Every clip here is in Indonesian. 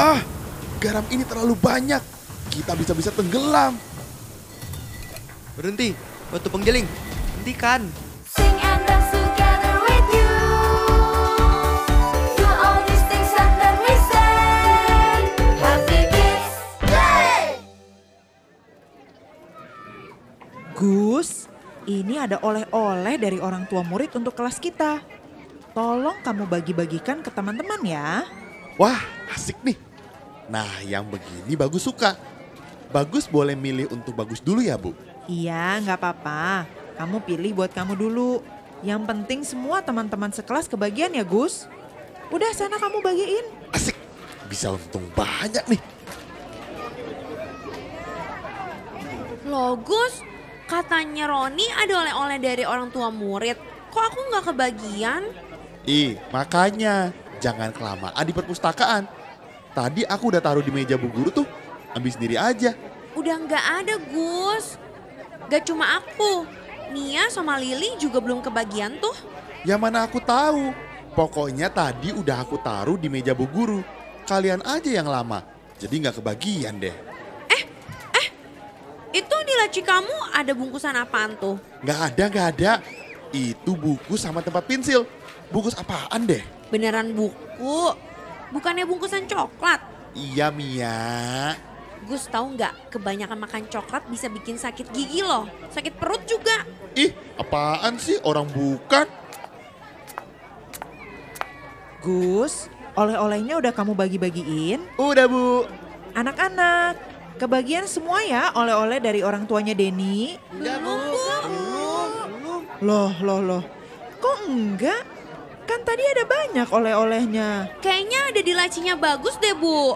Ah, garam ini terlalu banyak. Kita bisa-bisa tenggelam. Berhenti, batu penggiling. Hentikan. Sing and dance together with you. Do all these things and then we say, Happy Kids Day! Gus, ini ada oleh-oleh dari orang tua murid untuk kelas kita. Tolong kamu bagi-bagikan ke teman-teman ya. Wah, asik nih. Nah, yang begini bagus suka. Bagus boleh milih untuk bagus dulu ya, Bu. Iya, nggak apa-apa. Kamu pilih buat kamu dulu. Yang penting semua teman-teman sekelas kebagian ya, Gus. Udah sana kamu bagiin. Asik. Bisa untung banyak nih. Loh Gus, katanya Roni ada oleh-oleh dari orang tua murid. Kok aku nggak kebagian? Ih, makanya jangan kelamaan di perpustakaan. Tadi aku udah taruh di meja bu guru tuh. Ambil sendiri aja. Udah nggak ada Gus. Gak cuma aku, Nia sama Lili juga belum kebagian tuh. Yang mana aku tahu. Pokoknya tadi udah aku taruh di meja bu guru. Kalian aja yang lama. Jadi nggak kebagian deh. Itu di laci kamu ada bungkusan apaan tuh? Nggak ada, nggak ada. Itu buku sama tempat pensil. Bungkus apaan deh? Beneran buku? Bukannya bungkusan coklat? Iya Mia. Gus tahu nggak kebanyakan makan coklat bisa bikin sakit gigi loh, sakit perut juga. Ih, apaan sih orang bukan? Gus, oleh-olehnya udah kamu bagi-bagiin. Udah bu. Anak-anak, kebagian semua ya oleh-oleh dari orang tuanya Denny. Belum Bu. Loh, loh, loh. Kok enggak? Kan tadi ada banyak oleh-olehnya. Kayaknya ada di lacinya bagus deh Bu.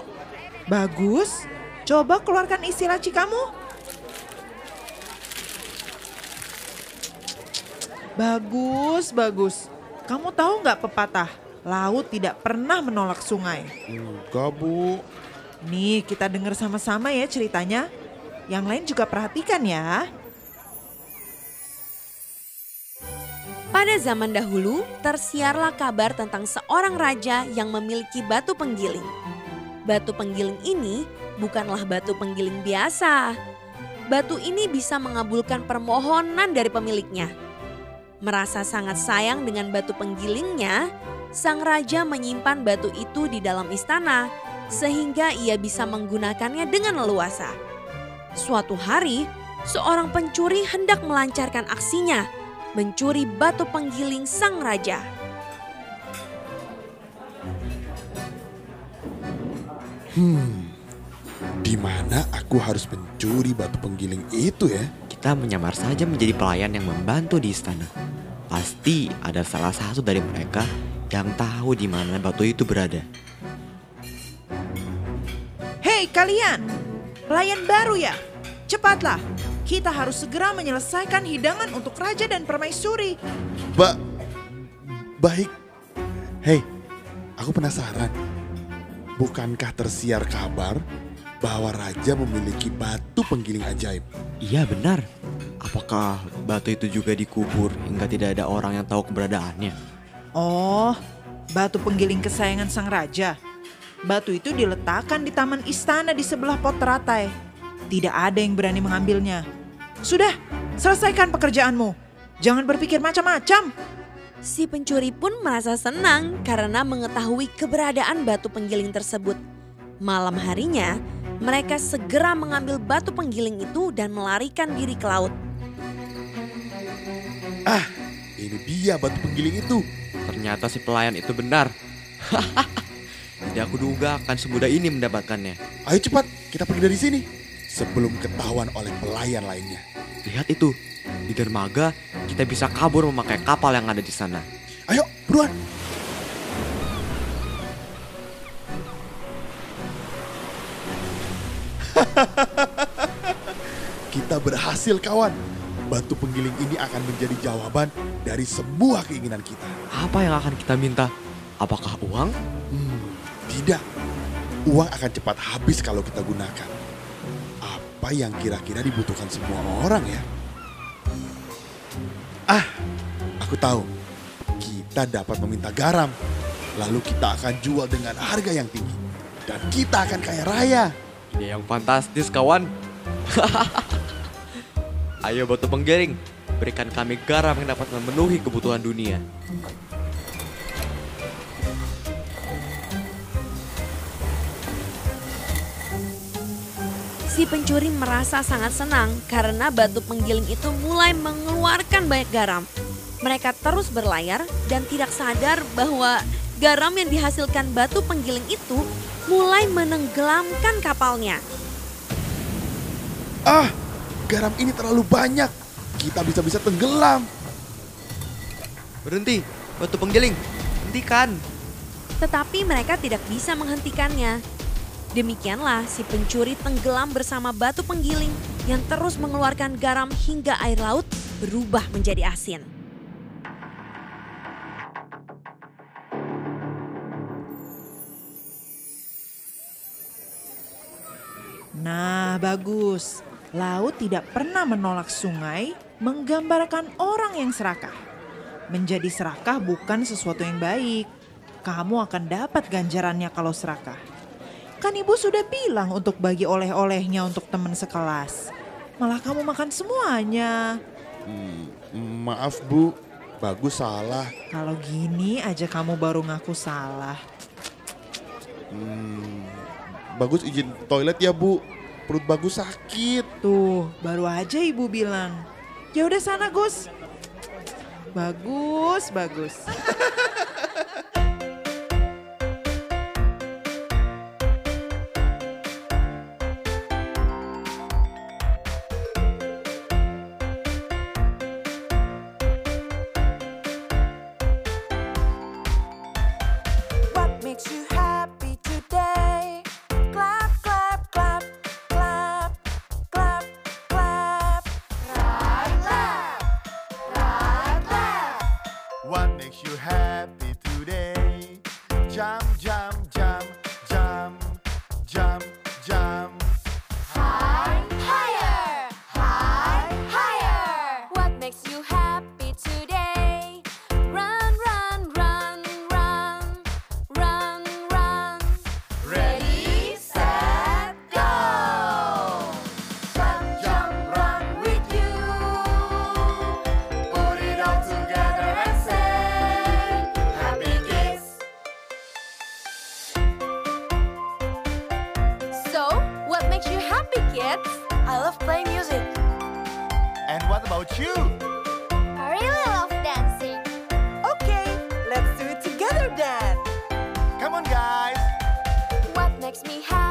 Bagus. Coba keluarkan isi laci kamu. Bagus, bagus. Kamu tahu nggak pepatah? Laut tidak pernah menolak sungai. Enggak bu. Nih, kita dengar sama-sama ya ceritanya. Yang lain juga perhatikan ya. Pada zaman dahulu, tersiarlah kabar tentang seorang raja yang memiliki batu penggiling. Batu penggiling ini bukanlah batu penggiling biasa. Batu ini bisa mengabulkan permohonan dari pemiliknya. Merasa sangat sayang dengan batu penggilingnya, sang raja menyimpan batu itu di dalam istana sehingga ia bisa menggunakannya dengan leluasa. Suatu hari, seorang pencuri hendak melancarkan aksinya, mencuri batu penggiling sang raja. Di mana aku harus mencuri batu penggiling itu ya? Kita menyamar saja menjadi pelayan yang membantu di istana. Pasti ada salah satu dari mereka yang tahu di mana batu itu berada. Hei kalian, pelayan baru ya? Cepatlah, kita harus segera menyelesaikan hidangan untuk raja dan permaisuri. Ba baik. Hei, aku penasaran. Bukankah tersiar kabar bahwa raja memiliki batu penggiling ajaib? Iya benar. Apakah batu itu juga dikubur hingga tidak ada orang yang tahu keberadaannya? Oh, batu penggiling kesayangan sang raja. Batu itu diletakkan di taman istana di sebelah pot teratai. Tidak ada yang berani mengambilnya. Sudah, selesaikan pekerjaanmu. Jangan berpikir macam-macam. Si pencuri pun merasa senang karena mengetahui keberadaan batu penggiling tersebut. Malam harinya, mereka segera mengambil batu penggiling itu dan melarikan diri ke laut. Ah, ini dia batu penggiling itu. Ternyata si pelayan itu benar. Tidak aku duga akan semudah ini mendapatkannya. Ayo cepat, kita pergi dari sini. Sebelum ketahuan oleh pelayan lainnya. Lihat itu, di dermaga kita bisa kabur memakai kapal yang ada di sana. Ayo, buruan. Kita berhasil kawan. Batu penggiling ini akan menjadi jawaban dari semua keinginan kita. Apa yang akan kita minta? Apakah uang? Hmm, tidak. Uang akan cepat habis kalau kita gunakan. Apa yang kira-kira dibutuhkan semua orang ya? Ah, aku tahu. Kita dapat meminta garam. Lalu kita akan jual dengan harga yang tinggi. Dan kita akan kaya raya. Ide yang fantastis kawan. Ayo batu penggiling, berikan kami garam yang dapat memenuhi kebutuhan dunia. Si pencuri merasa sangat senang karena batu penggiling itu mulai mengeluarkan banyak garam. Mereka terus berlayar dan tidak sadar bahwa garam yang dihasilkan batu penggiling itu mulai menenggelamkan kapalnya. Ah, garam ini terlalu banyak. Kita bisa-bisa tenggelam. Berhenti, batu penggiling, hentikan. Tetapi mereka tidak bisa menghentikannya. Demikianlah si pencuri tenggelam bersama batu penggiling yang terus mengeluarkan garam hingga air laut berubah menjadi asin. Nah, bagus. Laut tidak pernah menolak sungai, menggambarkan orang yang serakah. Menjadi serakah bukan sesuatu yang baik. Kamu akan dapat ganjarannya kalau serakah. Kan ibu sudah bilang untuk bagi oleh-olehnya untuk teman sekelas. Malah kamu makan semuanya. Hmm, maaf bu, bagus salah. Kalau gini aja kamu baru ngaku salah. Hmm, bagus izin toilet ya bu. Perut bagus sakit. Tuh, baru aja ibu bilang. Ya udah sana Gus. Bagus, bagus. What makes you happy today? Jump, I love playing music. And what about you? I really love dancing. Okay, let's do it together then. Come on, guys. What makes me happy